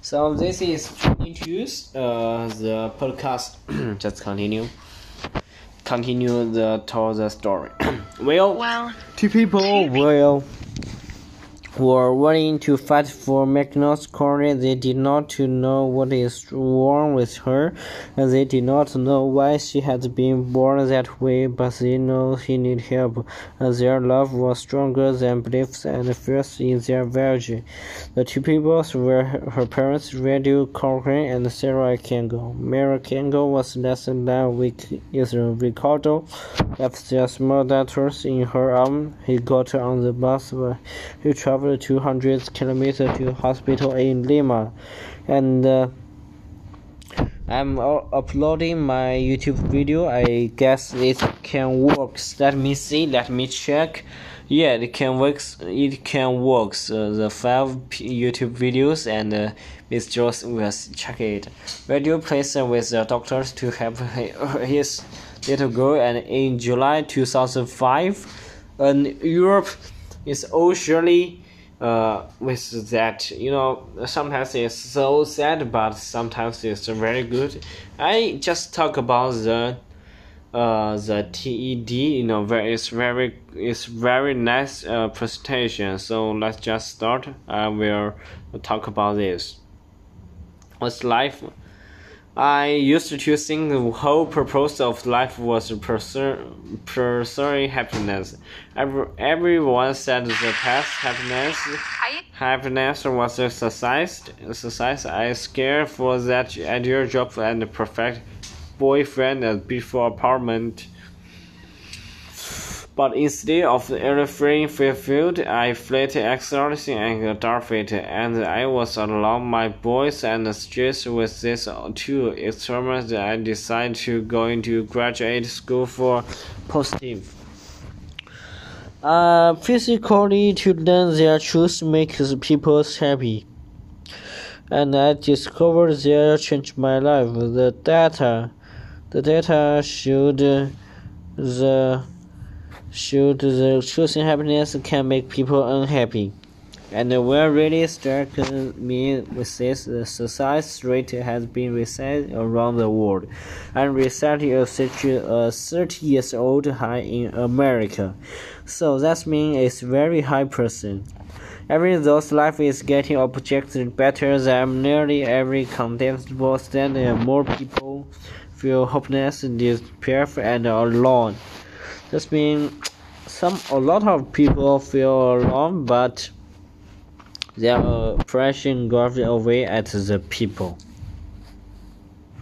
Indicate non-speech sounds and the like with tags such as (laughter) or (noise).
So this is introduce uh, the podcast. (clears throat) Just continue. Continue the tell the story. (clears throat) well, Well, two people will were willing to fight for Magnus Corey. They did not know what is wrong with her, they did not know why she had been born that way, but they know he needed help, their love was stronger than beliefs and fears in their village. The two people were her parents, Radio Corcoran and Sarah Kango. Mary Kango was less than a week is Ricardo left their small daughters in her arm. He got on the bus where he traveled 200 kilometers to hospital in Lima, and uh, I'm uploading my YouTube video. I guess it can work. Let me see. Let me check. Yeah, it can work. It can work. Uh, the five YouTube videos and uh, Miss Jones will check it. Radio plays with the doctors to help (laughs) his little girl, and in July 2005, and Europe is usually uh, with that you know sometimes it's so sad but sometimes it's very good. I just talk about the uh the ted you know very it's very it's very nice uh, presentation. So let's just start. I will talk about this. What's life I used to think the whole purpose of life was pursu- pursuing happiness. Every, everyone said the past happiness happiness was a success. Success. I scared for that ideal job and perfect boyfriend and beautiful apartment. But instead of everything fulfilled, I felt exhausting and defeated, and I was alone. My boys and stressed with this two experiments. I decided to go into graduate school for positive. Uh, physically, to learn their truth makes people happy. And I discovered there changed my life. The data, the data showed the showed the choosing happiness can make people unhappy. And what really struck me with this, the suicide rate has been reset around the world, and reset a 30, a 30 years old high in America. So that means it's very high person. Every those life is getting objected better than nearly every contestable standard and uh, more people feel hopeless, despair and alone. This means some a lot of people feel alone but they are pressing goes away at the people.